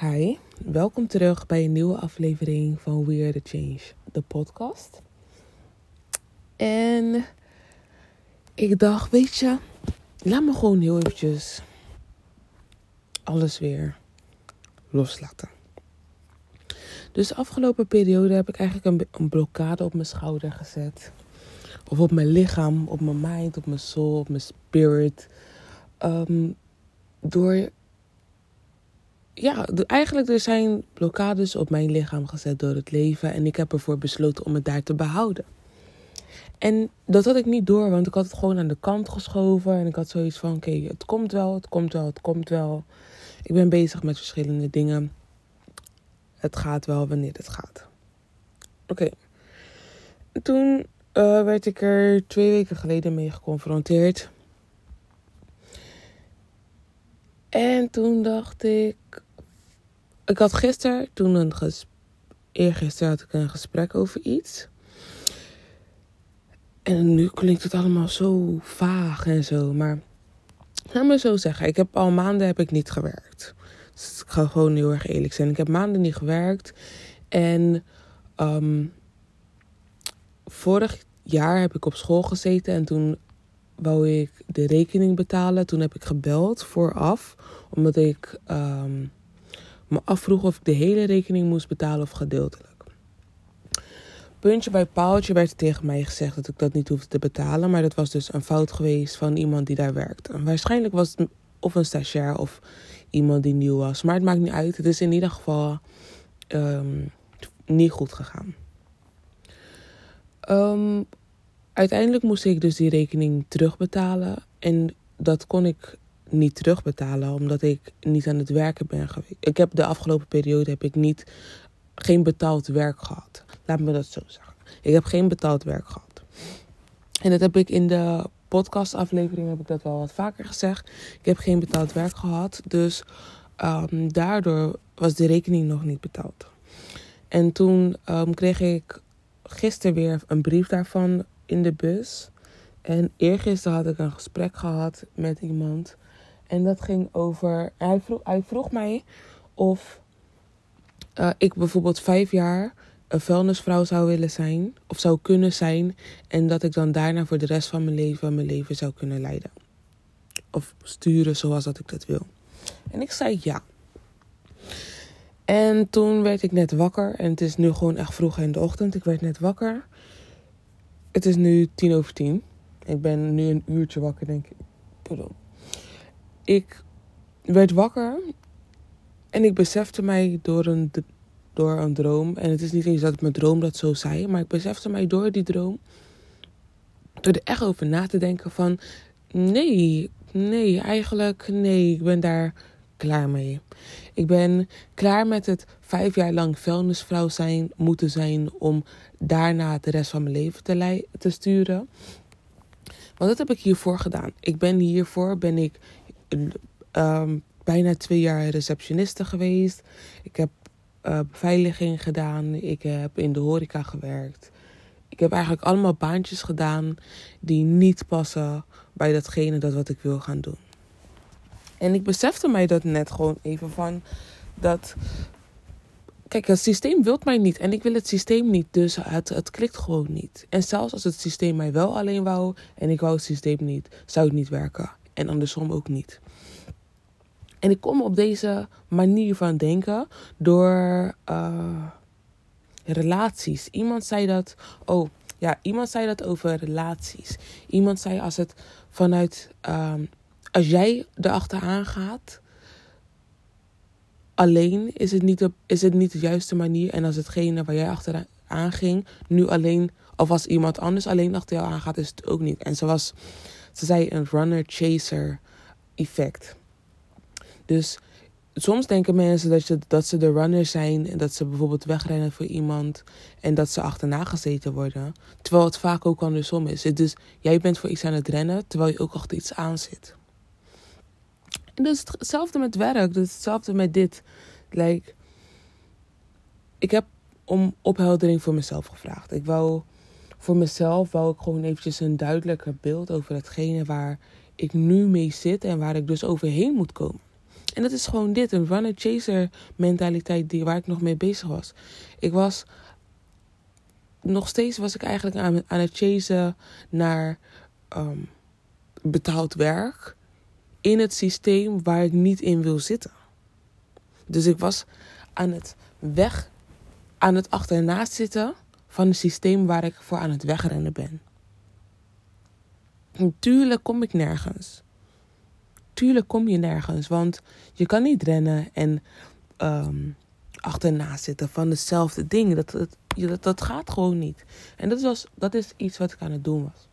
Hi, welkom terug bij een nieuwe aflevering van We The Change, de podcast. En ik dacht, weet je, laat me gewoon heel eventjes alles weer loslaten. Dus de afgelopen periode heb ik eigenlijk een, een blokkade op mijn schouder gezet. Of op mijn lichaam, op mijn mind, op mijn soul, op mijn spirit. Um, door ja, eigenlijk er zijn blokkades op mijn lichaam gezet door het leven. En ik heb ervoor besloten om het daar te behouden. En dat had ik niet door, want ik had het gewoon aan de kant geschoven. En ik had zoiets van: oké, het komt wel, het komt wel, het komt wel. Ik ben bezig met verschillende dingen. Het gaat wel wanneer het gaat. Oké. Toen uh, werd ik er twee weken geleden mee geconfronteerd. En toen dacht ik, ik had gisteren, toen een ges, eergisteren had ik een gesprek over iets. En nu klinkt het allemaal zo vaag en zo. Maar laat me zo zeggen, ik heb al maanden heb ik niet gewerkt. Dus ik ga gewoon heel erg eerlijk zijn. Ik heb maanden niet gewerkt. En um, vorig jaar heb ik op school gezeten en toen wou ik de rekening betalen. Toen heb ik gebeld vooraf, omdat ik um, me afvroeg of ik de hele rekening moest betalen of gedeeltelijk. Puntje bij paaltje werd tegen mij gezegd dat ik dat niet hoefde te betalen, maar dat was dus een fout geweest van iemand die daar werkt. En waarschijnlijk was het of een stagiair of iemand die nieuw was, maar het maakt niet uit. Het is in ieder geval um, niet goed gegaan. Um, uiteindelijk moest ik dus die rekening terugbetalen en dat kon ik niet terugbetalen omdat ik niet aan het werken ben geweest. Ik heb de afgelopen periode heb ik niet geen betaald werk gehad. Laat me dat zo zeggen. Ik heb geen betaald werk gehad. En dat heb ik in de podcastaflevering heb ik dat wel wat vaker gezegd. Ik heb geen betaald werk gehad, dus um, daardoor was de rekening nog niet betaald. En toen um, kreeg ik gisteren weer een brief daarvan in de bus. En eergisteren had ik een gesprek gehad met iemand. En dat ging over. Hij vroeg, vroeg mij of uh, ik bijvoorbeeld vijf jaar een vuilnisvrouw zou willen zijn. Of zou kunnen zijn. En dat ik dan daarna voor de rest van mijn leven mijn leven zou kunnen leiden. Of sturen zoals dat ik dat wil. En ik zei ja. En toen werd ik net wakker. En het is nu gewoon echt vroeg in de ochtend. Ik werd net wakker. Het is nu tien over tien. Ik ben nu een uurtje wakker, denk ik. Pardon. Ik werd wakker en ik besefte mij door een, door een droom. En het is niet eens dat mijn droom dat zo zei, maar ik besefte mij door die droom. Door er echt over na te denken van... Nee, nee, eigenlijk nee, ik ben daar klaar mee. Ik ben klaar met het vijf jaar lang vuilnisvrouw zijn, moeten zijn om daarna de rest van mijn leven te, te sturen. Want dat heb ik hiervoor gedaan. Ik ben hiervoor ben ik um, bijna twee jaar receptioniste geweest. Ik heb uh, beveiliging gedaan. Ik heb in de horeca gewerkt. Ik heb eigenlijk allemaal baantjes gedaan die niet passen bij datgene dat wat ik wil gaan doen. En ik besefte mij dat net gewoon even van dat. Kijk, het systeem wil mij niet en ik wil het systeem niet, dus het, het klikt gewoon niet. En zelfs als het systeem mij wel alleen wou en ik wou het systeem niet, zou het niet werken. En andersom ook niet. En ik kom op deze manier van denken door uh, relaties. Iemand zei dat, oh ja, iemand zei dat over relaties. Iemand zei als het vanuit um, als jij erachteraan gaat, alleen is het, niet de, is het niet de juiste manier. En als hetgene waar jij achteraan ging, nu alleen, of als iemand anders alleen achter jou aangaat, is het ook niet. En ze was, ze zei een runner-chaser effect. Dus soms denken mensen dat, je, dat ze de runner zijn en dat ze bijvoorbeeld wegrennen voor iemand en dat ze achterna gezeten worden. Terwijl het vaak ook andersom is. Dus jij bent voor iets aan het rennen terwijl je ook achter iets aan zit. En dat is hetzelfde met werk. Dat is hetzelfde met dit. Like, ik heb om opheldering voor mezelf gevraagd. Ik wou voor mezelf wou ik gewoon eventjes een duidelijker beeld over hetgene waar ik nu mee zit en waar ik dus overheen moet komen. En dat is gewoon dit, een runner-chaser mentaliteit die, waar ik nog mee bezig was. Ik was, nog steeds was ik eigenlijk aan, aan het chasen naar ehm, betaald werk in het systeem waar ik niet in wil zitten. Dus ik was aan het weg, aan het achternaast zitten van het systeem waar ik voor aan het wegrennen ben. Tuurlijk kom ik nergens. Tuurlijk kom je nergens, want je kan niet rennen en um, achternaast zitten van hetzelfde ding. Dat, dat, dat, dat gaat gewoon niet. En dat, was, dat is iets wat ik aan het doen was.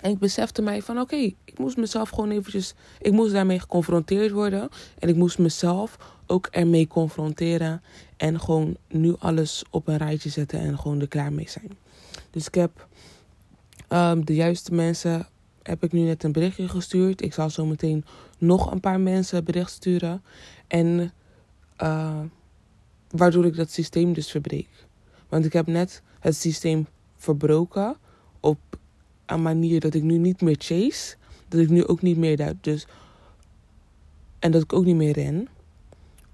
En ik besefte mij van oké, ik moest mezelf gewoon eventjes, ik moest daarmee geconfronteerd worden. En ik moest mezelf ook ermee confronteren. En gewoon nu alles op een rijtje zetten en gewoon er klaar mee zijn. Dus ik heb um, de juiste mensen, heb ik nu net een berichtje gestuurd. Ik zal zo meteen nog een paar mensen bericht sturen. En uh, waardoor ik dat systeem dus verbreek. Want ik heb net het systeem verbroken op een manier dat ik nu niet meer chase. Dat ik nu ook niet meer daar. Dus, en dat ik ook niet meer ren.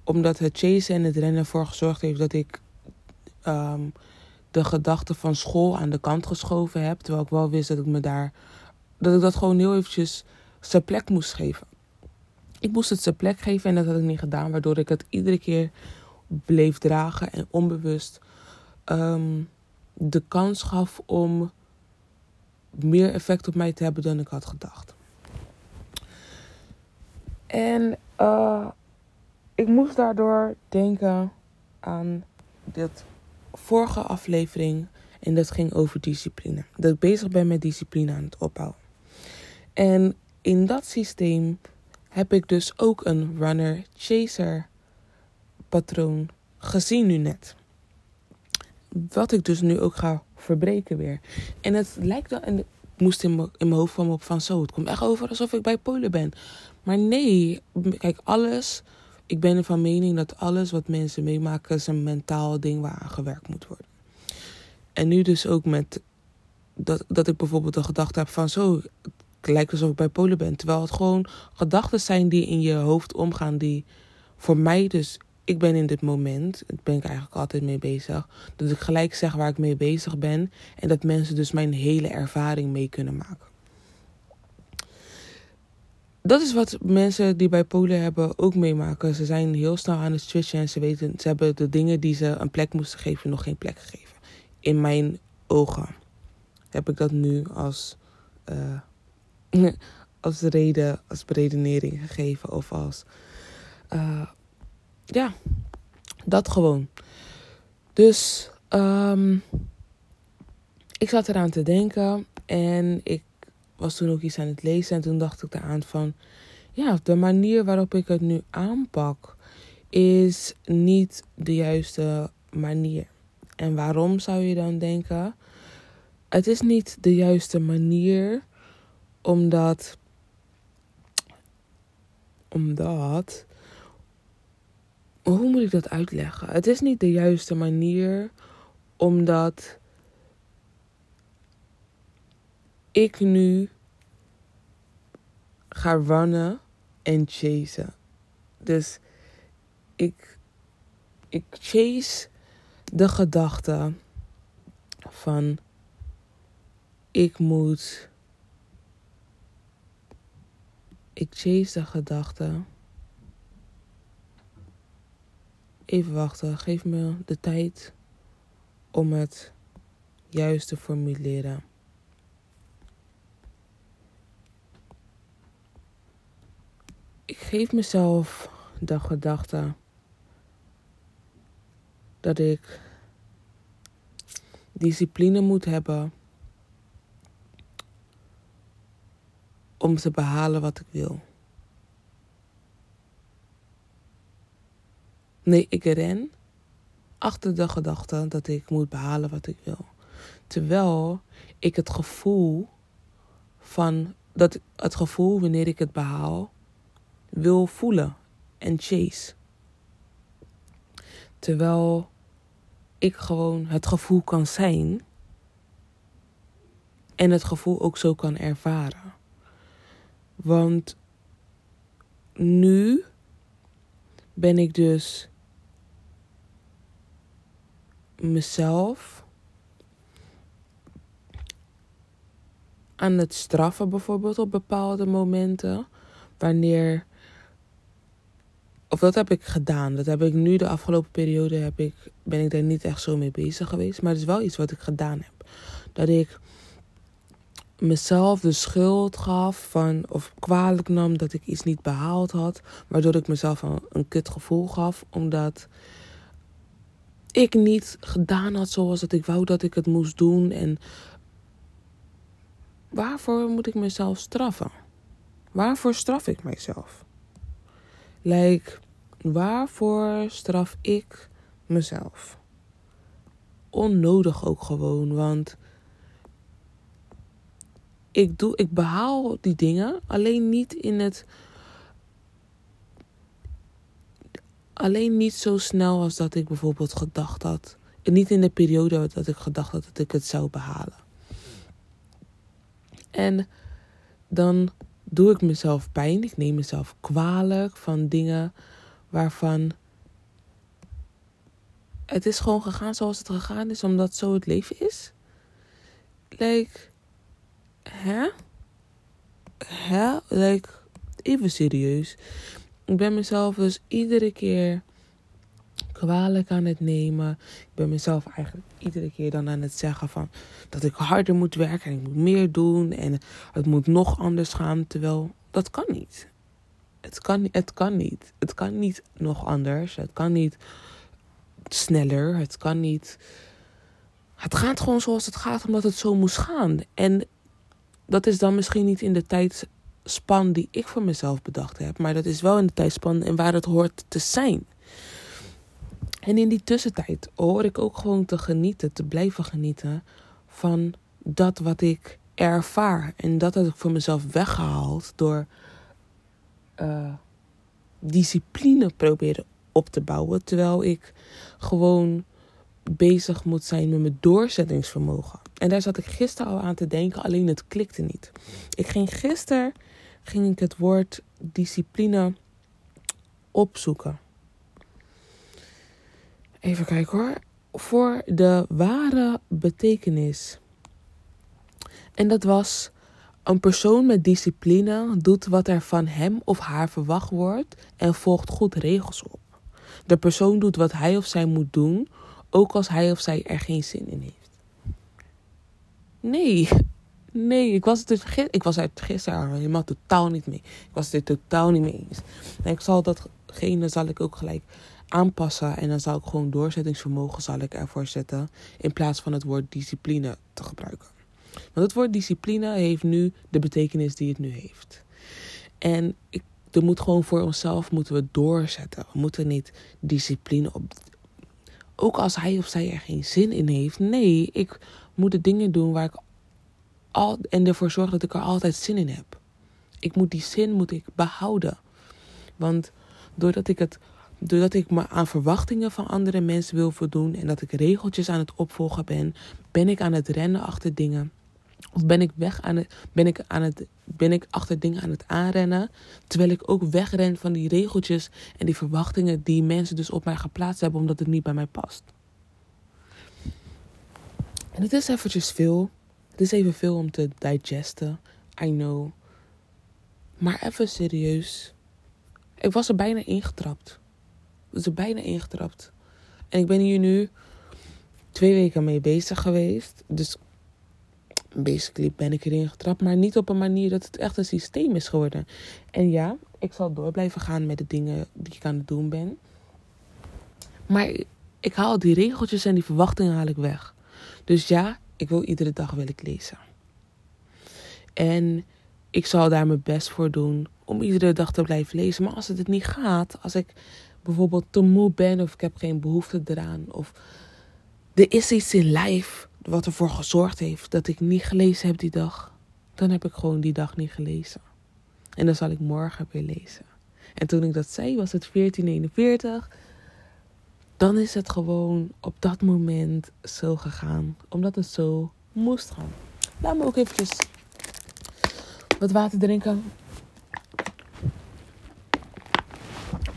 Omdat het chasen en het rennen ervoor gezorgd heeft dat ik um, de gedachte van school aan de kant geschoven heb. Terwijl ik wel wist dat ik me daar. Dat ik dat gewoon heel eventjes zijn plek moest geven. Ik moest het zijn plek geven en dat had ik niet gedaan. Waardoor ik het iedere keer bleef dragen en onbewust um, de kans gaf om meer effect op mij te hebben dan ik had gedacht. En uh, ik moest daardoor denken aan dit vorige aflevering. En dat ging over discipline. Dat ik bezig ben met discipline aan het opbouwen. En in dat systeem heb ik dus ook een runner-chaser patroon gezien nu net. Wat ik dus nu ook ga verbreken weer. En het lijkt wel, en ik moest in mijn, hoofd op van zo, het komt echt over alsof ik bij Polen ben. Maar nee, kijk, alles, ik ben van mening dat alles wat mensen meemaken is een mentaal ding waar aan gewerkt moet worden. En nu dus ook met dat, dat ik bijvoorbeeld de gedachte heb van zo, het lijkt alsof ik bij Polen ben. Terwijl het gewoon gedachten zijn die in je hoofd omgaan, die voor mij dus ik ben in dit moment, daar ben ik eigenlijk altijd mee bezig, dat ik gelijk zeg waar ik mee bezig ben en dat mensen dus mijn hele ervaring mee kunnen maken. Dat is wat mensen die bij Polen hebben ook meemaken. Ze zijn heel snel aan het switchen en ze weten, ze hebben de dingen die ze een plek moesten geven nog geen plek gegeven. In mijn ogen heb ik dat nu als, uh, als reden, als beredenering gegeven of als uh, ja, dat gewoon. Dus um, ik zat eraan te denken en ik was toen ook iets aan het lezen en toen dacht ik eraan van, ja, de manier waarop ik het nu aanpak is niet de juiste manier. En waarom zou je dan denken? Het is niet de juiste manier omdat omdat hoe moet ik dat uitleggen? Het is niet de juiste manier, omdat ik nu ga runnen en chasen. Dus ik, ik chase de gedachte van ik moet. Ik chase de gedachte Even wachten, geef me de tijd om het juist te formuleren. Ik geef mezelf de gedachte dat ik discipline moet hebben om te behalen wat ik wil. Nee, ik ren achter de gedachte dat ik moet behalen wat ik wil. Terwijl ik het gevoel van dat het gevoel wanneer ik het behaal wil voelen en chase. Terwijl ik gewoon het gevoel kan zijn en het gevoel ook zo kan ervaren. Want nu ben ik dus mezelf aan het straffen, bijvoorbeeld op bepaalde momenten. Wanneer. Of dat heb ik gedaan. Dat heb ik nu de afgelopen periode heb ik, ben ik daar niet echt zo mee bezig geweest. Maar het is wel iets wat ik gedaan heb. Dat ik mezelf de schuld gaf van, of kwalijk nam dat ik iets niet behaald had. Waardoor ik mezelf een, een kut gevoel gaf. Omdat ik niet gedaan had zoals dat ik wou dat ik het moest doen. En waarvoor moet ik mezelf straffen? Waarvoor straf ik mezelf? Like, waarvoor straf ik mezelf? Onnodig ook gewoon, want ik, doe, ik behaal die dingen alleen niet in het. Alleen niet zo snel als dat ik bijvoorbeeld gedacht had. En niet in de periode dat ik gedacht had dat ik het zou behalen. En dan doe ik mezelf pijn. Ik neem mezelf kwalijk van dingen waarvan het is gewoon gegaan zoals het gegaan is, omdat zo het leven is. Like, hè? Hè? Like, even serieus. Ik ben mezelf dus iedere keer kwalijk aan het nemen. Ik ben mezelf eigenlijk iedere keer dan aan het zeggen van dat ik harder moet werken en ik moet meer doen en het moet nog anders gaan. Terwijl dat kan niet. Het kan, het kan niet. Het kan niet nog anders. Het kan niet sneller. Het kan niet. Het gaat gewoon zoals het gaat, omdat het zo moest gaan. En dat is dan misschien niet in de tijdspan die ik voor mezelf bedacht heb. Maar dat is wel in de tijdspan en waar het hoort te zijn. En in die tussentijd hoor ik ook gewoon te genieten, te blijven genieten van dat wat ik ervaar. En dat heb ik voor mezelf weggehaald door uh, discipline proberen op te bouwen. Terwijl ik gewoon bezig moet zijn met mijn doorzettingsvermogen. En daar zat ik gisteren al aan te denken, alleen het klikte niet. Ik ging gisteren ging ik het woord discipline opzoeken. Even kijken hoor. Voor de ware betekenis. En dat was een persoon met discipline doet wat er van hem of haar verwacht wordt en volgt goed regels op. De persoon doet wat hij of zij moet doen, ook als hij of zij er geen zin in heeft. Nee, nee, ik was het, dus, ik was het gisteren helemaal totaal niet mee. Ik was er totaal niet mee eens. En ik zal datgene zal ik ook gelijk aanpassen en dan zal ik gewoon doorzettingsvermogen zal ik ervoor zetten in plaats van het woord discipline te gebruiken. Want het woord discipline heeft nu de betekenis die het nu heeft. En ik, er moet gewoon voor onszelf moeten we doorzetten. We moeten niet discipline op. Ook als hij of zij er geen zin in heeft. Nee, ik moet de dingen doen waar ik al en ervoor zorgen dat ik er altijd zin in heb. Ik moet die zin moet ik behouden. Want doordat ik het doordat ik me aan verwachtingen van andere mensen wil voldoen en dat ik regeltjes aan het opvolgen ben, ben ik aan het rennen achter dingen. Of ben ik weg aan het, ben ik aan het, ben ik achter dingen aan het aanrennen, terwijl ik ook wegren van die regeltjes en die verwachtingen die mensen dus op mij geplaatst hebben omdat het niet bij mij past. En het is eventjes veel. Het is even veel om te digesten. I know. Maar even serieus. Ik was er bijna ingetrapt is er bijna ingetrapt. En ik ben hier nu twee weken mee bezig geweest. Dus basically ben ik erin getrapt. Maar niet op een manier dat het echt een systeem is geworden. En ja, ik zal door blijven gaan met de dingen die ik aan het doen ben. Maar ik haal die regeltjes en die verwachtingen haal ik weg. Dus ja, ik wil iedere dag wil ik lezen. En ik zal daar mijn best voor doen om iedere dag te blijven lezen. Maar als het niet gaat, als ik bijvoorbeeld te moe ben of ik heb geen behoefte eraan. Of er is iets in lijf wat ervoor gezorgd heeft dat ik niet gelezen heb die dag. Dan heb ik gewoon die dag niet gelezen. En dan zal ik morgen weer lezen. En toen ik dat zei was het 1441. Dan is het gewoon op dat moment zo gegaan. Omdat het zo moest gaan. Laat me ook eventjes wat water drinken.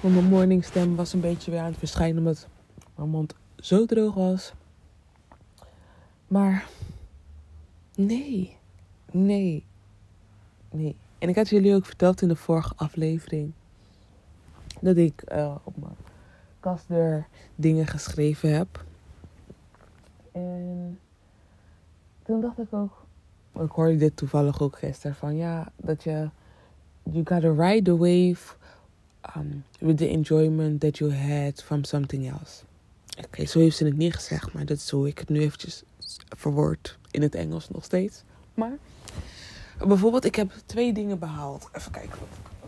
Want mijn morningstem was een beetje weer aan het verschijnen omdat mijn mond zo droog was. Maar nee, nee, nee. En ik had jullie ook verteld in de vorige aflevering dat ik uh, op mijn kastdeur dingen geschreven heb. En toen dacht ik ook, ik hoorde dit toevallig ook gisteren van ja, dat je you gotta ride the wave um, with the enjoyment that you had from something else. Oké, zo heeft ze het niet gezegd, maar dat is ik het nu eventjes verwoord in het Engels nog steeds. Maar bijvoorbeeld, ik heb twee dingen behaald. Even kijken wat ik.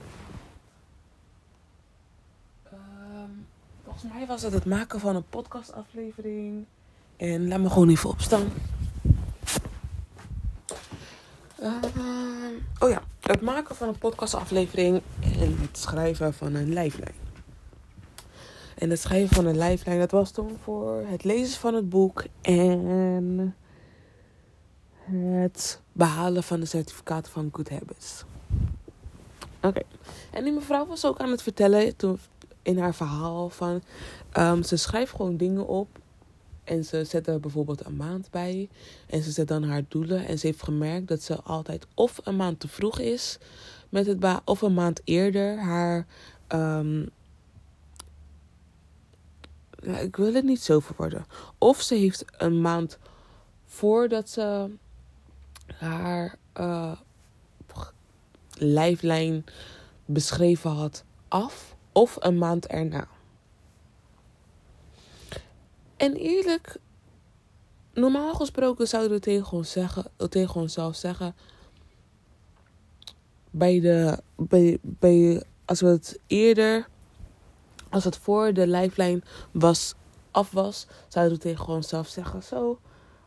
Volgens mij was het het maken van een podcastaflevering. En laat me gewoon even opstaan. Uh, oh ja, het maken van een podcastaflevering en het schrijven van een lijflijn. En het schrijven van een lijflijn, dat was toen voor het lezen van het boek en het behalen van de certificaten van Good Habits. Oké, en die mevrouw was ook aan het vertellen toen in haar verhaal van um, ze schrijft gewoon dingen op en ze zet er bijvoorbeeld een maand bij. En ze zet dan haar doelen. En ze heeft gemerkt dat ze altijd of een maand te vroeg is met het ba of een maand eerder haar. Um, ik wil het niet zo verwoorden. Of ze heeft een maand voordat ze haar uh, lijflijn beschreven had af. Of een maand erna. En eerlijk, normaal gesproken zouden we tegen, ons zeggen, onszelf zeggen. Bij de, bij, bij, als we het eerder, als het voor de lijflijn was, af was, zouden we tegen onszelf zeggen: Zo,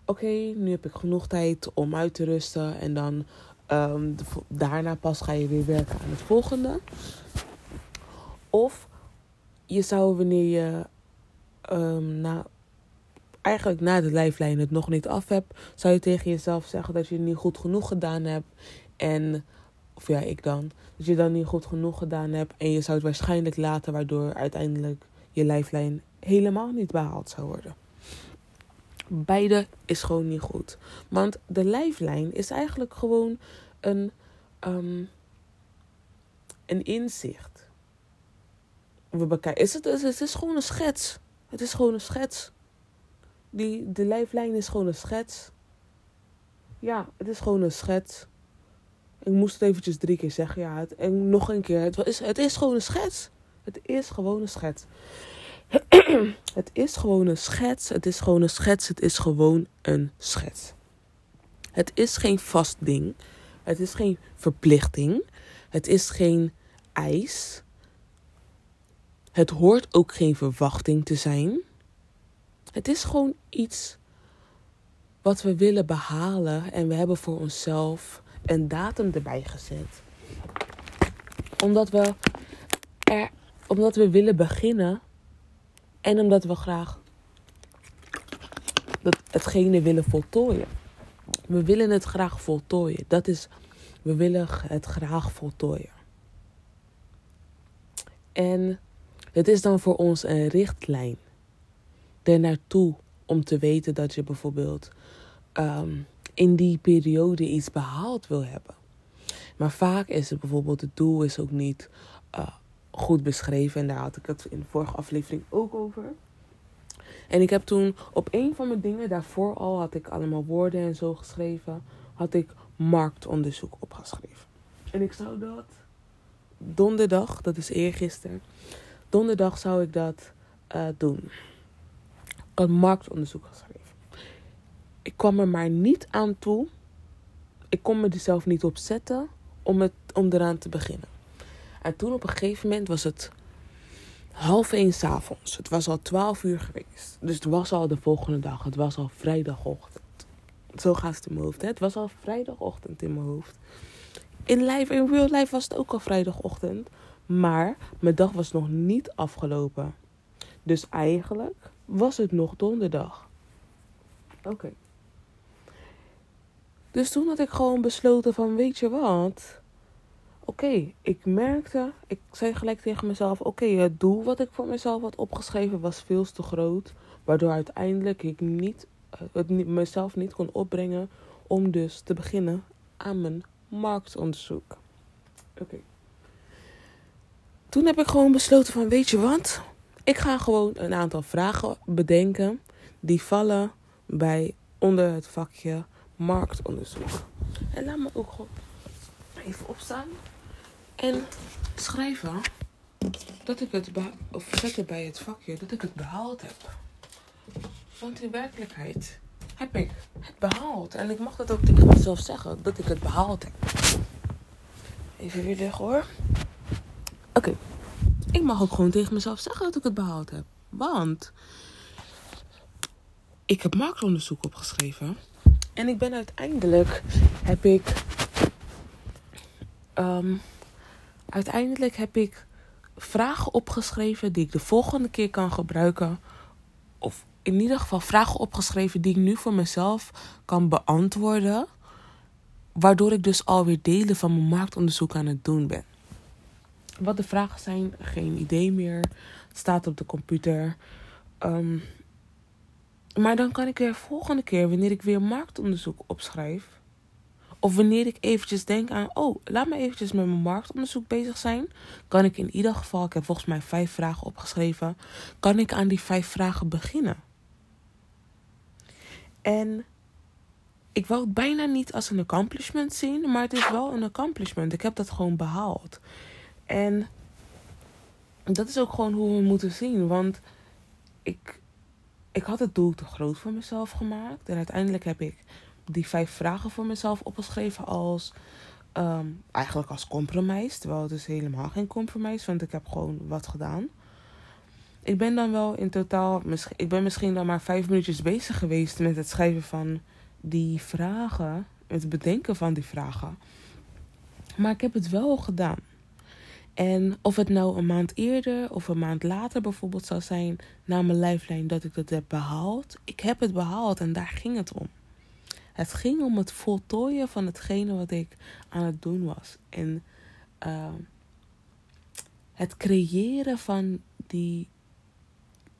oké, nu heb ik genoeg tijd om uit te rusten. En dan um, daarna pas ga je weer werken aan het volgende. Of je zou wanneer je um, na eigenlijk na de lijflijn het nog niet af hebt, zou je tegen jezelf zeggen dat je het niet goed genoeg gedaan hebt. En, of ja, ik dan, dat je dan niet goed genoeg gedaan hebt. En je zou het waarschijnlijk laten, waardoor uiteindelijk je lijflijn helemaal niet behaald zou worden. Beide is gewoon niet goed. Want de lijflijn is eigenlijk gewoon een, um, een inzicht. We bekijken. Is het, is gewoon een schets. Het is gewoon een schets die, de lijflijn is gewoon een schets. Ja, het is gewoon een schets. Ik moest het eventjes drie keer zeggen. Ja, het, en nog een keer. Het is, het is gewoon een schets. Het is gewoon een schets. het is gewoon een schets. Het is gewoon een schets. Het is gewoon een schets. Het is geen vast ding. Het is geen verplichting. Het is geen eis. Het hoort ook geen verwachting te zijn. Het is gewoon iets wat we willen behalen en we hebben voor onszelf een datum erbij gezet. Omdat we er, omdat we willen beginnen en omdat we graag dat hetgene willen voltooien. We willen het graag voltooien. Dat is, we willen het graag voltooien. En het is dan voor ons een richtlijn er naartoe om te weten dat je bijvoorbeeld um, in die periode iets behaald wil hebben. Maar vaak is het bijvoorbeeld, het doel is ook niet uh, goed beschreven. En daar had ik het in de vorige aflevering ook over. En ik heb toen op een van mijn dingen, daarvoor al had ik allemaal woorden en zo geschreven, had ik marktonderzoek opgeschreven. En ik zou dat donderdag, dat is eergisteren, donderdag zou ik dat uh, doen een marktonderzoek geschreven. Ik kwam er maar niet aan toe. Ik kon me er zelf niet op zetten om, het, om eraan te beginnen. En toen op een gegeven moment was het half één s'avonds. Het was al twaalf uur geweest. Dus het was al de volgende dag. Het was al vrijdagochtend. Zo gaat het in mijn hoofd. Het was al vrijdagochtend in mijn hoofd. In live, in real life was het ook al vrijdagochtend. Maar mijn dag was nog niet afgelopen. Dus eigenlijk was het nog donderdag. Oké. Dus toen had ik gewoon besloten van, weet je wat? oké, ik merkte, ik zei gelijk tegen mezelf: oké, het doel wat ik voor mezelf had opgeschreven was veel te groot. Waardoor uiteindelijk ik niet, eh, het mezelf niet kon opbrengen om dus te beginnen aan mijn marktonderzoek. Oké. Toen heb ik gewoon besloten van, weet je wat? Ik ga gewoon een aantal vragen bedenken die vallen bij onder het vakje marktonderzoek. En laat me ook gewoon even opstaan en schrijven dat ik het of zetten bij het vakje dat ik het behaald heb. Want in werkelijkheid heb ik het behaald. En ik mag dat ook tegen mezelf zeggen, dat ik het behaald heb. Even weer weg hoor. Oké. Ik mag ook gewoon tegen mezelf zeggen dat ik het behaald heb. Want ik heb marktonderzoek opgeschreven. En ik ben uiteindelijk heb ik. Um, uiteindelijk heb ik vragen opgeschreven die ik de volgende keer kan gebruiken. Of in ieder geval vragen opgeschreven die ik nu voor mezelf kan beantwoorden. Waardoor ik dus alweer delen van mijn marktonderzoek aan het doen ben. Wat de vragen zijn, geen idee meer. Het staat op de computer. Um, maar dan kan ik er volgende keer, wanneer ik weer marktonderzoek opschrijf. Of wanneer ik eventjes denk aan, oh, laat me eventjes met mijn marktonderzoek bezig zijn. Kan ik in ieder geval, ik heb volgens mij vijf vragen opgeschreven. Kan ik aan die vijf vragen beginnen? En ik wil het bijna niet als een accomplishment zien, maar het is wel een accomplishment. Ik heb dat gewoon behaald. En dat is ook gewoon hoe we moeten zien. Want ik, ik had het doel te groot voor mezelf gemaakt. En uiteindelijk heb ik die vijf vragen voor mezelf opgeschreven als. Ehm, eigenlijk als compromis. Terwijl het is helemaal geen compromis, want ik heb gewoon wat gedaan. Ik ben dan wel in totaal. Ik ben misschien dan maar vijf minuutjes bezig geweest met het schrijven van die vragen. Het bedenken van die vragen. Maar ik heb het wel gedaan. En of het nou een maand eerder of een maand later bijvoorbeeld zou zijn na mijn lijflijn dat ik dat heb behaald. Ik heb het behaald en daar ging het om. Het ging om het voltooien van hetgene wat ik aan het doen was. En uh, het creëren van, die,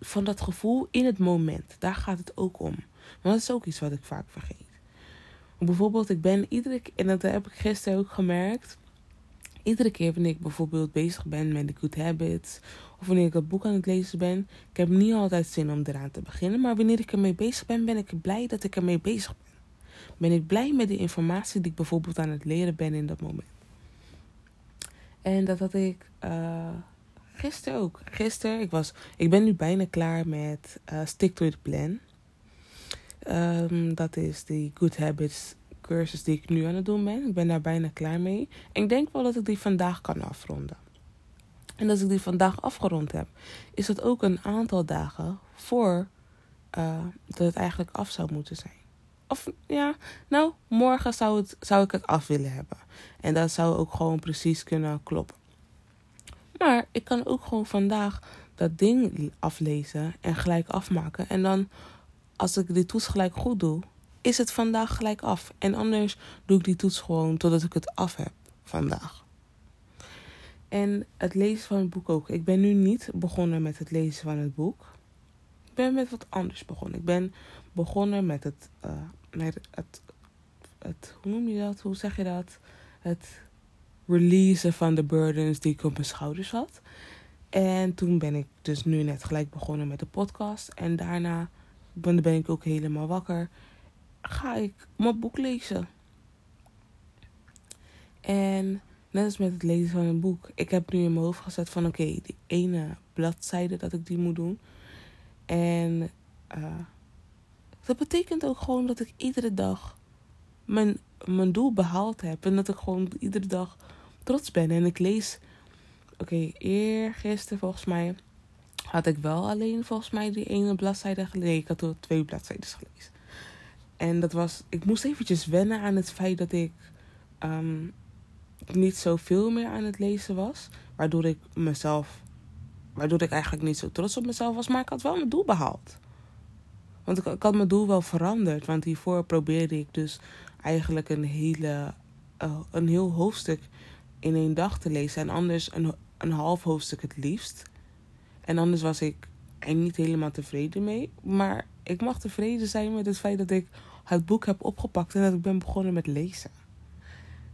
van dat gevoel in het moment. Daar gaat het ook om. Want dat is ook iets wat ik vaak vergeet. Bijvoorbeeld, ik ben iedere keer, en dat heb ik gisteren ook gemerkt iedere keer wanneer ik bijvoorbeeld bezig ben met de Good Habits, of wanneer ik een boek aan het lezen ben, ik heb niet altijd zin om eraan te beginnen, maar wanneer ik ermee bezig ben, ben ik blij dat ik ermee bezig ben. Ben ik blij met de informatie die ik bijvoorbeeld aan het leren ben in dat moment. En dat had ik uh, gisteren ook. Gisteren, ik, was, ik ben nu bijna klaar met uh, Stick to the Plan. Um, dat is de Good Habits cursus die ik nu aan het doen ben. Ik ben daar bijna klaar mee. Ik denk wel dat ik die vandaag kan afronden. En als ik die vandaag afgerond heb, is dat ook een aantal dagen voor uh, dat het eigenlijk af zou moeten zijn. Of ja, nou, morgen zou, het, zou ik het af willen hebben. En dat zou ook gewoon precies kunnen kloppen. Maar ik kan ook gewoon vandaag dat ding aflezen en gelijk afmaken. En dan, als ik die toets gelijk goed doe, is het vandaag gelijk af. En anders doe ik die toets gewoon totdat ik het af heb vandaag. En het lezen van het boek ook. Ik ben nu niet begonnen met het lezen van het boek. Ik ben met wat anders begonnen. Ik ben begonnen met het, uh, met het, het, hoe noem je dat? Hoe zeg je dat? Het releasen van de burdens die ik op mijn schouders had. En toen ben ik dus nu net gelijk begonnen met de podcast. En daarna ben ik ook helemaal wakker ga ik mijn boek lezen. En net als met het lezen van een boek. Ik heb nu in mijn hoofd gezet van oké, die ene bladzijde dat ik die moet doen. En uh, dat betekent ook gewoon dat ik iedere dag mijn, mijn doel behaald heb. En dat ik gewoon iedere dag trots ben. En ik lees. Oké, okay, eergisteren volgens mij had ik wel alleen volgens mij die ene bladzijde gelezen. Ik had er twee bladzijden gelezen. En dat was, ik moest eventjes wennen aan het feit dat ik um, niet zoveel meer aan het lezen was. Waardoor ik mezelf, waardoor ik eigenlijk niet zo trots op mezelf was. Maar ik had wel mijn doel behaald. Want ik, had mijn doel wel veranderd. Want hiervoor probeerde ik dus eigenlijk een hele, uh, een heel hoofdstuk in één dag te lezen. En anders een, een half hoofdstuk het liefst. En anders was ik er niet helemaal tevreden mee. Maar ik mag tevreden zijn met het feit dat ik het boek heb opgepakt en dat ik ben begonnen met lezen.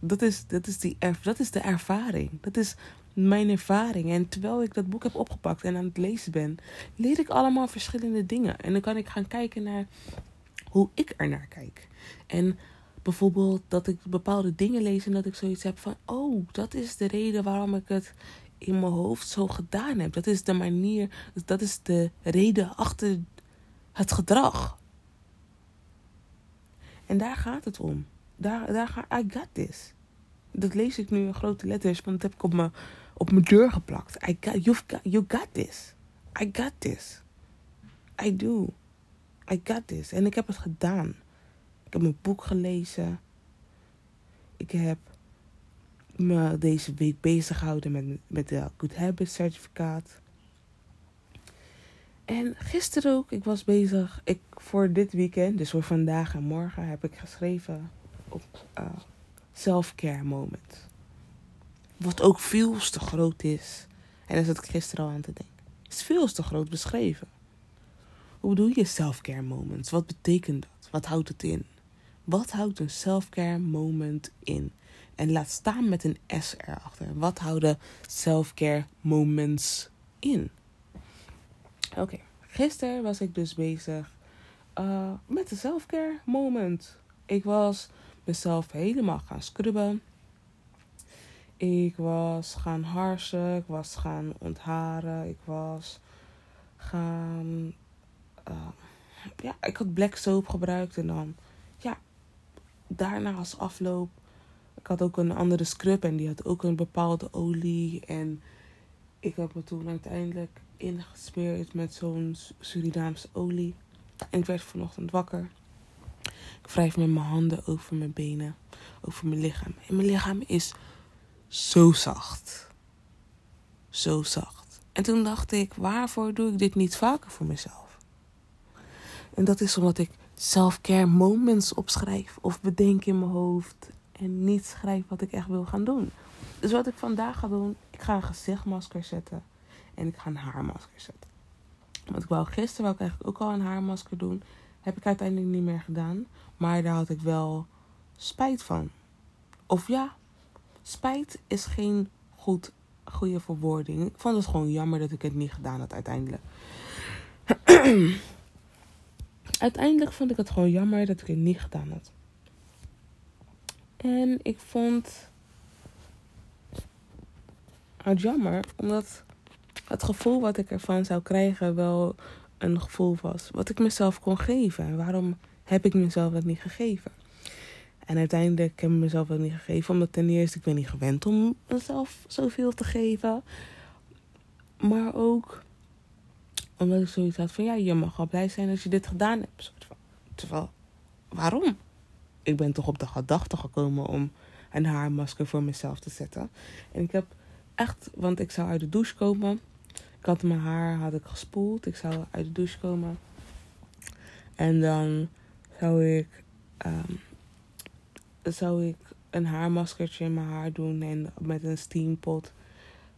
Dat is, dat is, die, dat is de ervaring. Dat is mijn ervaring. En terwijl ik dat boek heb opgepakt en aan het lezen ben, leer ik allemaal verschillende dingen. En dan kan ik gaan kijken naar hoe ik er naar kijk. En bijvoorbeeld dat ik bepaalde dingen lees en dat ik zoiets heb van: oh, dat is de reden waarom ik het in mijn hoofd zo gedaan heb. Dat is de manier, dat is de reden achter het gedrag. En daar gaat het om. Daar, daar ga I got this. Dat lees ik nu in grote letters, want dat heb ik op mijn, op mijn deur geplakt. I got, you've you got this. I got this. I do. I got this. En ik heb het gedaan. Ik heb mijn boek gelezen. Ik heb me deze week bezig gehouden met, met de Good Habits certificaat. En gisteren ook, ik was bezig. Ik, voor dit weekend, dus voor vandaag en morgen, heb ik geschreven op uh, self-care moment. Wat ook veel te groot is. En daar zat ik gisteren al aan te denken. Is veel te groot beschreven. Hoe bedoel je self-care moments? Wat betekent dat? Wat houdt het in? Wat houdt een self-care moment in? En laat staan met een S erachter. Wat houden self-care moments in? Oké, gisteren was ik dus bezig uh, met de self-care moment. Ik was mezelf helemaal gaan scrubben. Ik was gaan harsen, ik was gaan ontharen, ik was gaan. Uh, ja, ik had black soap gebruikt en dan, ja, daarna als afloop. Ik had ook een andere scrub en die had ook een bepaalde olie. En ik heb me toen uiteindelijk ingesmeerd met zo'n Surinaamse olie. En ik werd vanochtend wakker. Ik wrijf met mijn handen over mijn benen, over mijn lichaam. En mijn lichaam is zo zacht. Zo zacht. En toen dacht ik, waarvoor doe ik dit niet vaker voor mezelf? En dat is omdat ik self-care moments opschrijf of bedenk in mijn hoofd en niet schrijf wat ik echt wil gaan doen. Dus wat ik vandaag ga doen, ik ga een gezichtmasker zetten en ik ga een haarmasker zetten. Want ik wou gisteren wou ik eigenlijk ook al een haarmasker doen. Heb ik uiteindelijk niet meer gedaan. Maar daar had ik wel spijt van. Of ja, spijt is geen goed, goede verwoording. Ik vond het gewoon jammer dat ik het niet gedaan had uiteindelijk. uiteindelijk vond ik het gewoon jammer dat ik het niet gedaan had. En ik vond het jammer, omdat het gevoel wat ik ervan zou krijgen wel een gevoel was wat ik mezelf kon geven. En waarom heb ik mezelf dat niet gegeven? En uiteindelijk heb ik mezelf dat niet gegeven, omdat ten eerste ik ben niet gewend om mezelf zoveel te geven. Maar ook omdat ik zoiets had van ja, je mag wel blij zijn als je dit gedaan hebt. Terwijl, waarom? Ik ben toch op de gedachte gekomen om een haarmasker voor mezelf te zetten. En ik heb echt, want ik zou uit de douche komen. Ik had mijn haar had ik gespoeld. Ik zou uit de douche komen. En dan zou ik, um, zou ik een haarmaskertje in mijn haar doen en met een steampot.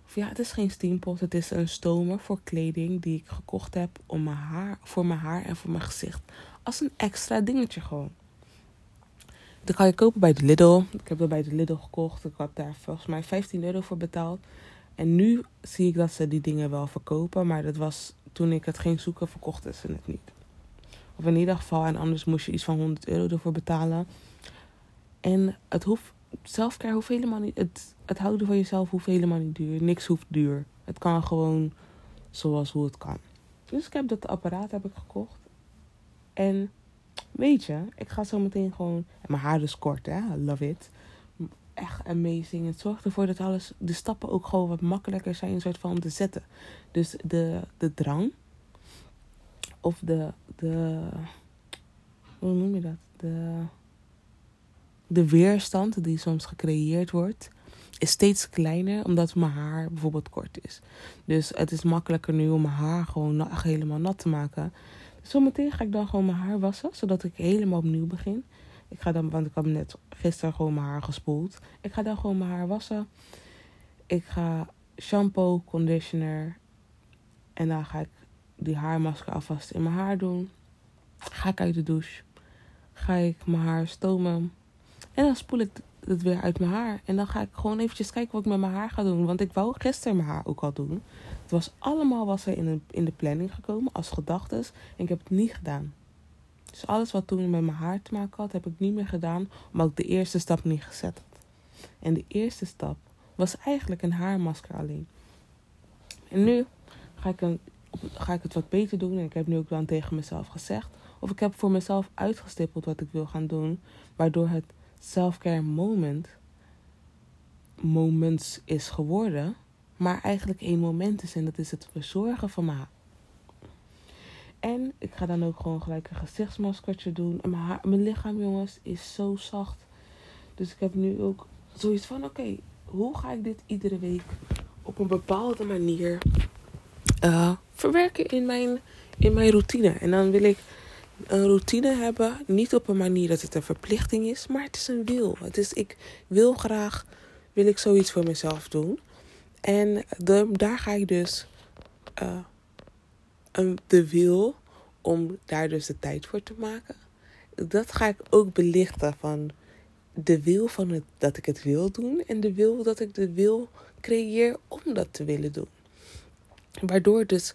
Of ja, het is geen steampot. Het is een stomer voor kleding die ik gekocht heb om mijn haar, voor mijn haar en voor mijn gezicht. Als een extra dingetje gewoon. Dat kan je kopen bij de Lidl. Ik heb dat bij de Lidl gekocht. Ik had daar volgens mij 15 euro voor betaald. En nu zie ik dat ze die dingen wel verkopen. Maar dat was toen ik het ging zoeken, verkochten ze het niet. Of in ieder geval, en anders moest je iets van 100 euro ervoor betalen. En het hoeft, zelfcare hoeft helemaal niet, het, het houden van jezelf hoeft helemaal niet duur. Niks hoeft duur. Het kan gewoon zoals hoe het kan. Dus ik heb dat apparaat heb ik gekocht. En weet je, ik ga zo meteen gewoon. En mijn haar is kort, hè? I love it echt amazing. Het zorgt ervoor dat alles, de stappen ook gewoon wat makkelijker zijn, een soort van te zetten. Dus de, de drang, of de, de, hoe noem je dat? De, de weerstand die soms gecreëerd wordt, is steeds kleiner omdat mijn haar bijvoorbeeld kort is. Dus het is makkelijker nu om mijn haar gewoon helemaal nat te maken. Zometeen ga ik dan gewoon mijn haar wassen, zodat ik helemaal opnieuw begin. Ik ga dan, want ik heb net gisteren gewoon mijn haar gespoeld. Ik ga dan gewoon mijn haar wassen. Ik ga shampoo, conditioner. En dan ga ik die haarmasker alvast in mijn haar doen. Ga ik uit de douche. Ga ik mijn haar stomen. En dan spoel ik het weer uit mijn haar. En dan ga ik gewoon eventjes kijken wat ik met mijn haar ga doen. Want ik wou gisteren mijn haar ook al doen. Het was allemaal was er in de, in de planning gekomen als gedachtes. En ik heb het niet gedaan. Dus alles wat toen met mijn haar te maken had, heb ik niet meer gedaan. Omdat ik de eerste stap niet gezet had. En de eerste stap was eigenlijk een haarmasker alleen. En nu ga ik, een, ga ik het wat beter doen. En ik heb nu ook dan tegen mezelf gezegd. Of ik heb voor mezelf uitgestippeld wat ik wil gaan doen. Waardoor het self-care moment moments is geworden. Maar eigenlijk één moment is en dat is het verzorgen van mijn. En ik ga dan ook gewoon gelijk een gezichtsmaskertje doen. En mijn, lichaam, jongens, is zo zacht. Dus ik heb nu ook zoiets van: oké, hoe ga ik dit iedere week op een bepaalde manier uh, verwerken in mijn, in mijn routine? En dan wil ik een routine hebben, niet op een manier dat het een verplichting is, maar het is een wil. Het is, ik wil graag, wil ik zoiets voor mezelf doen. En de, daar ga ik dus uh, de wil om daar dus de tijd voor te maken. Dat ga ik ook belichten van de wil van het, dat ik het wil doen en de wil dat ik de wil creëer om dat te willen doen. Waardoor dus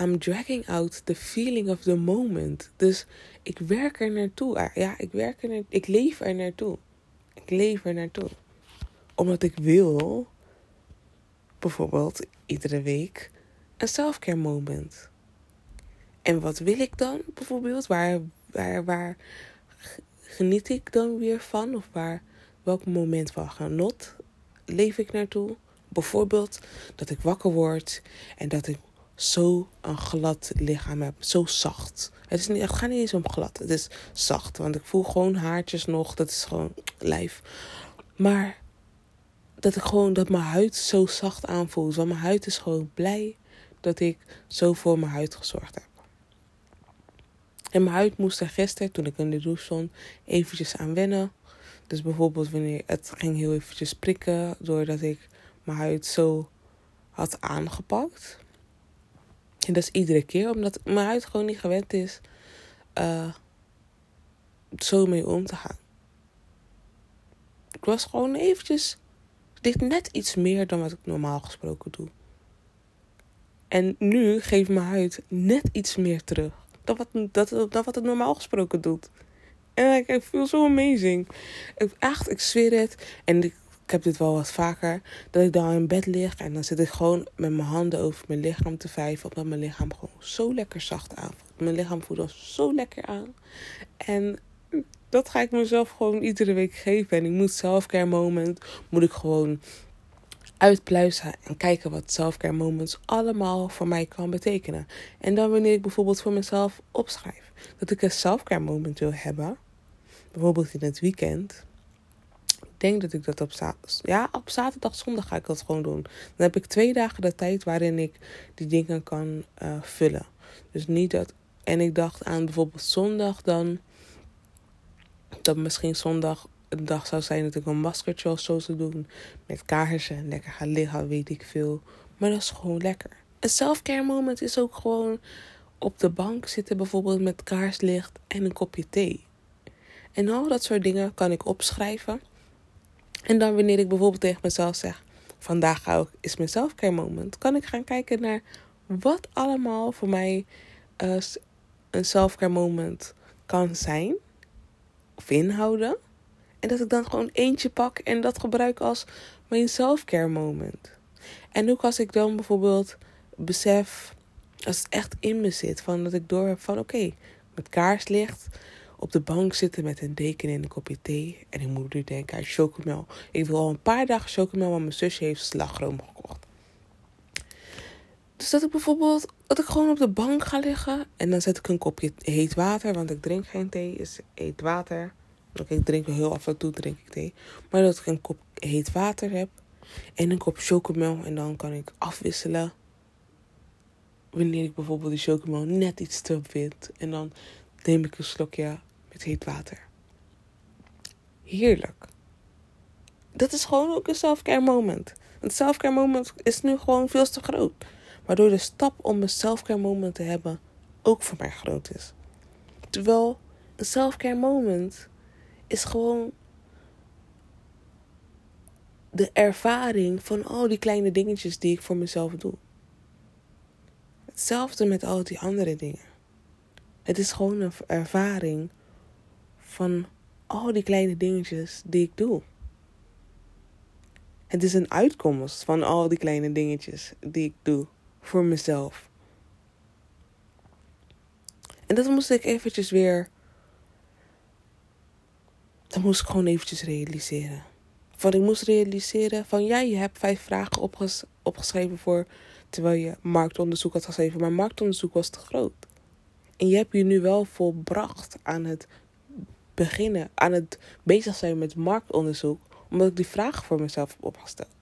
I'm dragging out the feeling of the moment. Dus ik werk er naartoe. Ja, ik werk er naartoe. Ik leef er naartoe. Ik leef er naartoe. Omdat ik wil, bijvoorbeeld iedere week, een selfcare moment. En wat wil ik dan bijvoorbeeld? Waar, waar, waar geniet ik dan weer van? Of waar, welk moment van genot leef ik naartoe? Bijvoorbeeld dat ik wakker word en dat ik zo een glad lichaam heb. Zo zacht. Het, is niet, het gaat niet eens om glad. Het is zacht. Want ik voel gewoon haartjes nog. Dat is gewoon lijf. Maar dat ik gewoon dat mijn huid zo zacht aanvoelt. Want mijn huid is gewoon blij dat ik zo voor mijn huid gezorgd heb. En mijn huid moest er gisteren, toen ik in de douche stond, eventjes aan wennen. Dus bijvoorbeeld wanneer het ging heel eventjes prikken, doordat ik mijn huid zo had aangepakt. En dat is iedere keer, omdat mijn huid gewoon niet gewend is uh, zo mee om te gaan. Ik was gewoon eventjes, dit net iets meer dan wat ik normaal gesproken doe. En nu geeft mijn huid net iets meer terug dan wat, dat, wat het normaal gesproken doet. En ik, voel zo amazing. Ik, echt, ik zweer het. En ik, heb dit wel wat vaker. Dat ik dan in bed lig en dan zit ik gewoon met mijn handen over mijn lichaam te vijven. Omdat mijn lichaam gewoon zo lekker zacht aanvoelt. Mijn lichaam voelt zo lekker aan. En dat ga ik mezelf gewoon iedere week geven. En ik moet selfcare moment, moet ik gewoon uitpluizen en kijken wat selfcare moments allemaal voor mij kan betekenen. En dan wanneer ik bijvoorbeeld voor mezelf opschrijf dat ik een selfcare moment wil hebben, bijvoorbeeld in het weekend. Ik denk dat ik dat op zaterdag, ja, op zaterdag, zondag ga ik dat gewoon doen. Dan heb ik twee dagen de tijd waarin ik die dingen kan uh, vullen. Dus niet dat. En ik dacht aan bijvoorbeeld zondag dan. Dat misschien zondag een dag zou zijn dat ik een maskertje of zo zou doen. Met kaarsen en lekker gaan liggen, weet ik veel. Maar dat is gewoon lekker. Een self-care moment is ook gewoon op de bank zitten, bijvoorbeeld met kaarslicht en een kopje thee. En al dat soort dingen kan ik opschrijven. En dan wanneer ik bijvoorbeeld tegen mezelf zeg: vandaag ga ik, is mijn self-care moment, kan ik gaan kijken naar wat allemaal voor mij uh, een self-care moment kan zijn of inhouden. En dat ik dan gewoon eentje pak en dat gebruik als mijn self-care moment. En ook als ik dan bijvoorbeeld besef, als het echt in me zit, van dat ik door heb van oké, met kaarslicht op de bank zitten met een deken en een kopje thee. En ik moet nu denken aan chocomel. Ik wil al een paar dagen chocomel, want mijn zusje heeft slagroom gekocht. Dus dat ik bijvoorbeeld, dat ik gewoon op de bank ga liggen. En dan zet ik een kopje heet water, want ik drink geen thee, is heet water. Oké, ik drink heel af en toe drink ik thee. Maar dat ik een kop heet water heb. En een kop chocomel. En dan kan ik afwisselen. Wanneer ik bijvoorbeeld die chocomel net iets te vind. En dan neem ik een slokje met heet water. Heerlijk. Dat is gewoon ook een self-care moment. Het selfcare moment is nu gewoon veel te groot. Waardoor de stap om een selfcare moment te hebben ook voor mij groot is. Terwijl een selfcare moment is gewoon de ervaring van al die kleine dingetjes die ik voor mezelf doe. Hetzelfde met al die andere dingen. Het is gewoon een ervaring van al die kleine dingetjes die ik doe. Het is een uitkomst van al die kleine dingetjes die ik doe voor mezelf. En dat moest ik eventjes weer. Dat moest ik gewoon eventjes realiseren. Van ik moest realiseren van ja, je hebt vijf vragen opges opgeschreven voor. Terwijl je marktonderzoek had geschreven. Maar marktonderzoek was te groot. En je hebt je nu wel volbracht aan het beginnen. Aan het bezig zijn met marktonderzoek. Omdat ik die vragen voor mezelf heb opgesteld.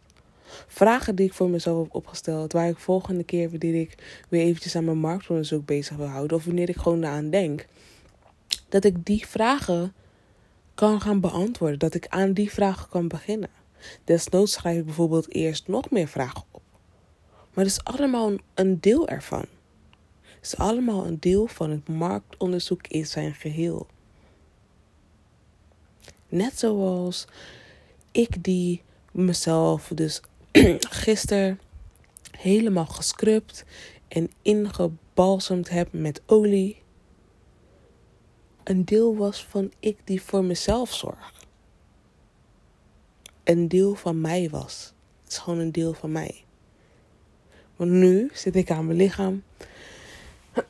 Vragen die ik voor mezelf heb opgesteld. Waar ik volgende keer wanneer ik weer eventjes aan mijn marktonderzoek bezig wil houden. Of wanneer ik gewoon aan denk. Dat ik die vragen kan gaan beantwoorden. Dat ik aan die vragen kan beginnen. Desnoods schrijf ik bijvoorbeeld eerst nog meer vragen op. Maar het is allemaal een deel ervan. Het is allemaal een deel van het marktonderzoek in zijn geheel. Net zoals ik die mezelf dus gisteren helemaal gescrubt en ingebalsemd heb met olie. Een deel was van ik die voor mezelf zorg. Een deel van mij was. Het is gewoon een deel van mij. Want nu zit ik aan mijn lichaam.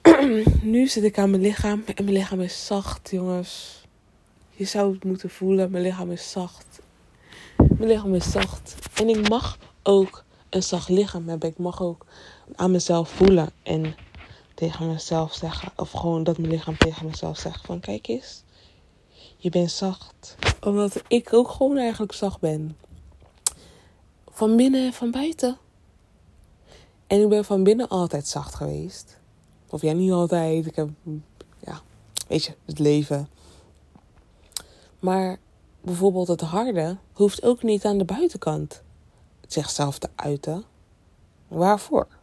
nu zit ik aan mijn lichaam en mijn lichaam is zacht, jongens. Je zou het moeten voelen, mijn lichaam is zacht. Mijn lichaam is zacht. En ik mag ook een zacht lichaam hebben. Ik mag ook aan mezelf voelen en tegen mezelf zeggen. Of gewoon dat mijn lichaam tegen mezelf zegt van kijk eens. Je bent zacht. Omdat ik ook gewoon eigenlijk zacht ben. Van binnen en van buiten. En ik ben van binnen altijd zacht geweest. Of ja, niet altijd. Ik heb, ja, weet je, het leven. Maar bijvoorbeeld het harde hoeft ook niet aan de buitenkant zichzelf te uiten. Waarvoor?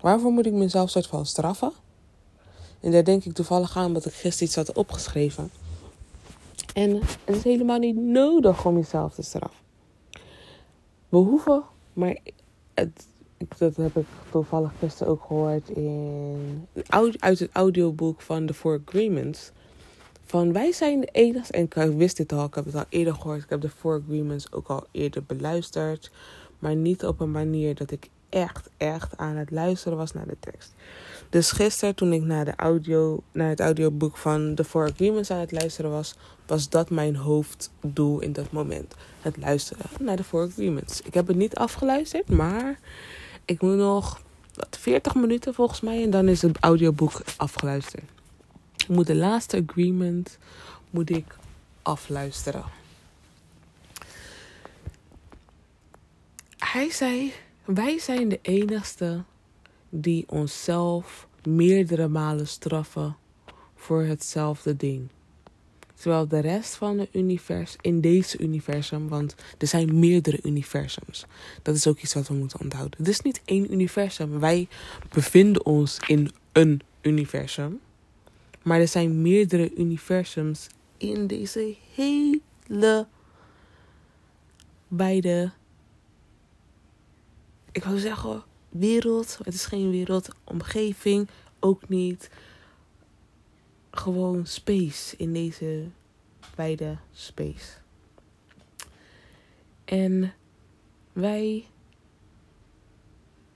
Waarvoor moet ik mezelf soort van straffen? En daar denk ik toevallig aan omdat ik gisteren iets had opgeschreven. En het is helemaal niet nodig om jezelf te straffen. We hoeven, maar het, dat heb ik toevallig gisteren ook gehoord in, uit het audioboek van The Four Agreements. Van wij zijn de enige, en ik wist dit al, ik heb het al eerder gehoord. Ik heb de Four Agreements ook al eerder beluisterd. Maar niet op een manier dat ik echt, echt aan het luisteren was naar de tekst. Dus gisteren, toen ik naar, de audio, naar het audioboek van The Four Agreements aan het luisteren was, was dat mijn hoofddoel in dat moment. Het luisteren naar de Four Agreements. Ik heb het niet afgeluisterd, maar ik moet nog 40 minuten volgens mij en dan is het audioboek afgeluisterd. Ik moet de laatste agreement moet ik afluisteren. Hij zei: Wij zijn de enigste die onszelf meerdere malen straffen voor hetzelfde ding. Terwijl de rest van het universum, in deze universum, want er zijn meerdere universums. Dat is ook iets wat we moeten onthouden. Het is niet één universum. Wij bevinden ons in een universum. Maar er zijn meerdere universums in deze hele beide. Ik wou zeggen wereld. Het is geen wereld. Omgeving ook niet gewoon space in deze wijde space. En wij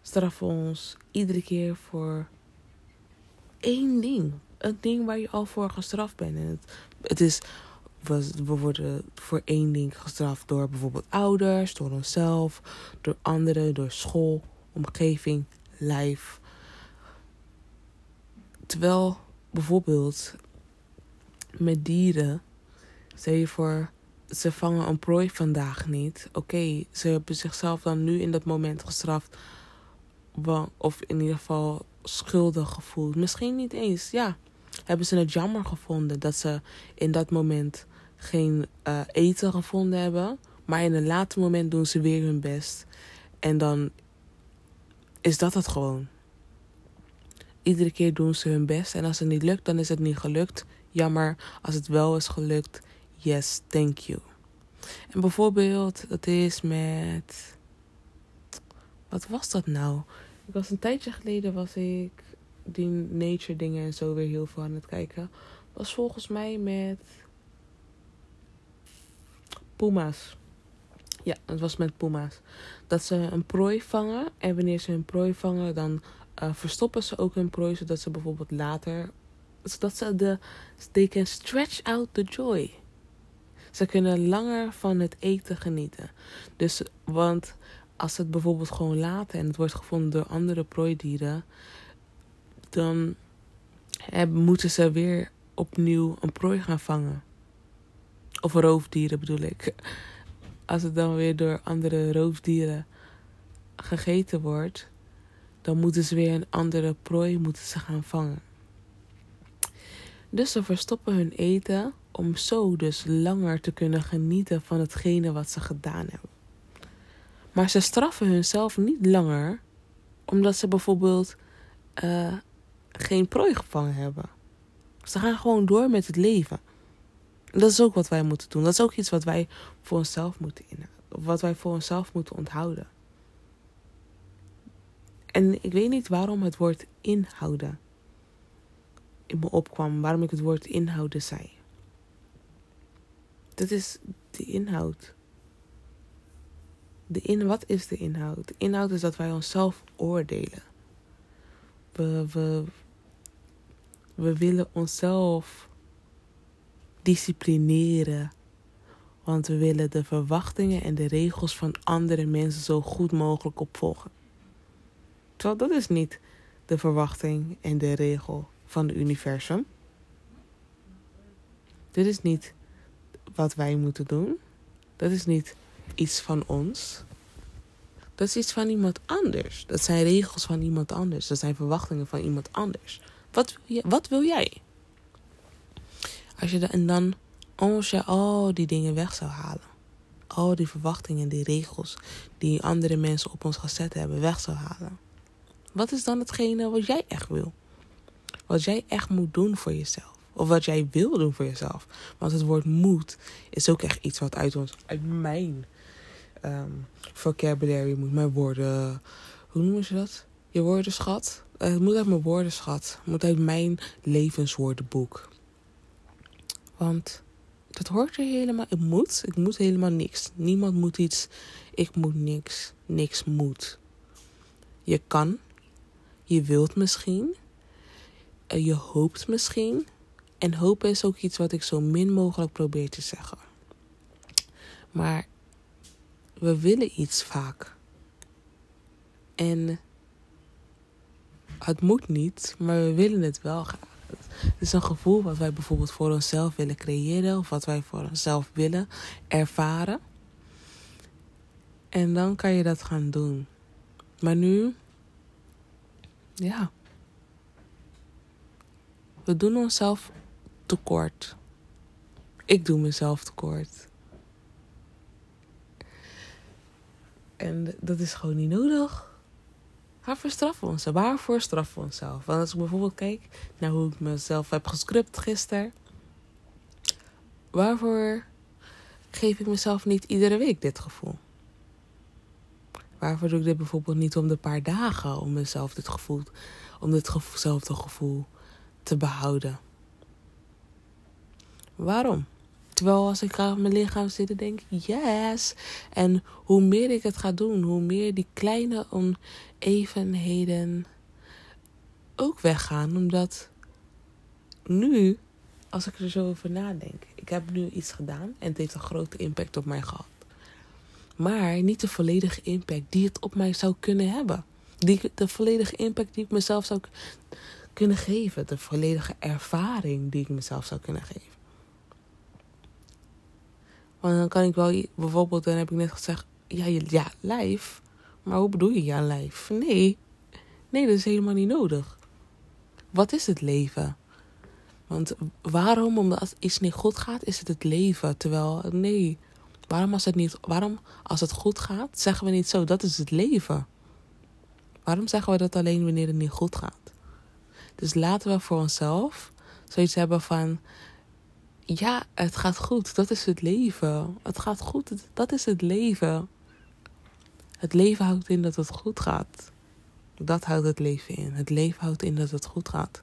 straffen ons iedere keer voor één ding. Een ding waar je al voor gestraft bent. En het, het is, we worden voor één ding gestraft door bijvoorbeeld ouders, door onszelf, door anderen, door school, omgeving, lijf. Terwijl bijvoorbeeld met dieren, stel je voor, ze vangen een prooi vandaag niet. Oké, ze hebben zichzelf dan nu in dat moment gestraft. Of in ieder geval schuldig gevoeld. Misschien niet eens, ja. Hebben ze het jammer gevonden dat ze in dat moment geen uh, eten gevonden hebben. Maar in een later moment doen ze weer hun best. En dan is dat het gewoon. Iedere keer doen ze hun best. En als het niet lukt, dan is het niet gelukt. Jammer. Als het wel is gelukt, yes, thank you. En bijvoorbeeld, dat is met. Wat was dat nou? Ik was een tijdje geleden was ik die nature dingen en zo weer heel veel aan het kijken. Was volgens mij met puma's. Ja, het was met puma's. Dat ze een prooi vangen. En wanneer ze hun prooi vangen, dan uh, verstoppen ze ook hun prooi. Zodat ze bijvoorbeeld later. Zodat ze de. They can stretch out the joy. Ze kunnen langer van het eten genieten. Dus, want als het bijvoorbeeld gewoon laten en het wordt gevonden door andere prooidieren, dan moeten ze weer opnieuw een prooi gaan vangen. Of roofdieren bedoel ik. Als het dan weer door andere roofdieren gegeten wordt, dan moeten ze weer een andere prooi moeten ze gaan vangen. Dus ze verstoppen hun eten om zo dus langer te kunnen genieten van hetgene wat ze gedaan hebben. Maar ze straffen hunzelf niet langer omdat ze bijvoorbeeld uh, geen prooi gevangen hebben. Ze gaan gewoon door met het leven. Dat is ook wat wij moeten doen. Dat is ook iets wat wij voor onszelf moeten inhouden. Wat wij voor onszelf moeten onthouden. En ik weet niet waarom het woord inhouden in me opkwam. Waarom ik het woord inhouden zei. Dat is de inhoud. De in, wat is de inhoud? De inhoud is dat wij onszelf oordelen. We, we, we willen onszelf disciplineren. Want we willen de verwachtingen en de regels van andere mensen zo goed mogelijk opvolgen. Terwijl dat is niet de verwachting en de regel van het universum. Dit is niet wat wij moeten doen. Dat is niet iets van ons. Dat is iets van iemand anders. Dat zijn regels van iemand anders. Dat zijn verwachtingen van iemand anders. Wat wil, je, wat wil jij? Als je de, en dan, als je al die dingen weg zou halen. Al die verwachtingen, die regels die andere mensen op ons gezet hebben, weg zou halen. Wat is dan hetgene wat jij echt wil? Wat jij echt moet doen voor jezelf. Of wat jij wil doen voor jezelf. Want het woord moet is ook echt iets wat uit ons, uit mijn um, vocabulary moet. Mijn woorden, hoe noemen ze dat? Je woordenschat? Uh, het moet uit mijn woordenschat. Het moet uit mijn levenswoordenboek. Want dat hoort er helemaal. Ik moet. Ik moet helemaal niks. Niemand moet iets. Ik moet niks. Niks moet. Je kan. Je wilt misschien. Uh, je hoopt misschien. En hopen is ook iets wat ik zo min mogelijk probeer te zeggen. Maar we willen iets vaak. En het moet niet, maar we willen het wel graag. Het is een gevoel wat wij bijvoorbeeld voor onszelf willen creëren of wat wij voor onszelf willen ervaren. En dan kan je dat gaan doen. Maar nu, ja, we doen onszelf tekort. Ik doe mezelf tekort. En dat is gewoon niet nodig. Waarvoor straffen we ons? Waarvoor straffen we onszelf? Want als ik bijvoorbeeld kijk naar hoe ik mezelf heb gescript gisteren. Waarvoor geef ik mezelf niet iedere week dit gevoel? Waarvoor doe ik dit bijvoorbeeld niet om de paar dagen om mezelf dit gevoel, om ditzelfde gevoel te behouden? Waarom? Terwijl als ik aan mijn lichaam zit, denk ik, yes. En hoe meer ik het ga doen, hoe meer die kleine onevenheden ook weggaan. Omdat nu, als ik er zo over nadenk, ik heb nu iets gedaan en het heeft een grote impact op mij gehad. Maar niet de volledige impact die het op mij zou kunnen hebben. Die, de volledige impact die ik mezelf zou kunnen geven. De volledige ervaring die ik mezelf zou kunnen geven. Want dan kan ik wel, bijvoorbeeld, dan heb ik net gezegd, ja, ja, lijf. Maar hoe bedoel je ja, lijf? Nee. Nee, dat is helemaal niet nodig. Wat is het leven? Want waarom, omdat iets niet goed gaat, is het het leven? Terwijl, nee, Waarom als het, niet, waarom als het goed gaat, zeggen we niet zo, dat is het leven? Waarom zeggen we dat alleen wanneer het niet goed gaat? Dus laten we voor onszelf zoiets hebben van, ja, het gaat goed, dat is het leven. Het gaat goed, dat is het leven. Het leven houdt in dat het goed gaat. Dat houdt het leven in. Het leven houdt in dat het goed gaat.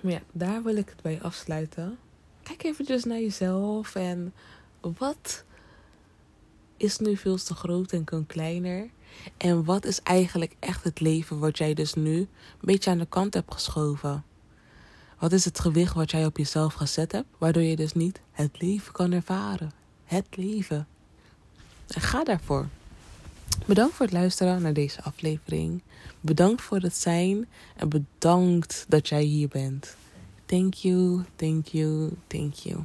Maar ja, daar wil ik het bij afsluiten. Kijk eventjes naar jezelf en wat is nu veel te groot en kan kleiner? En wat is eigenlijk echt het leven wat jij dus nu een beetje aan de kant hebt geschoven? Wat is het gewicht wat jij op jezelf gezet hebt, waardoor je dus niet het leven kan ervaren? Het leven. Ga daarvoor. Bedankt voor het luisteren naar deze aflevering. Bedankt voor het zijn en bedankt dat jij hier bent. Thank you, thank you, thank you.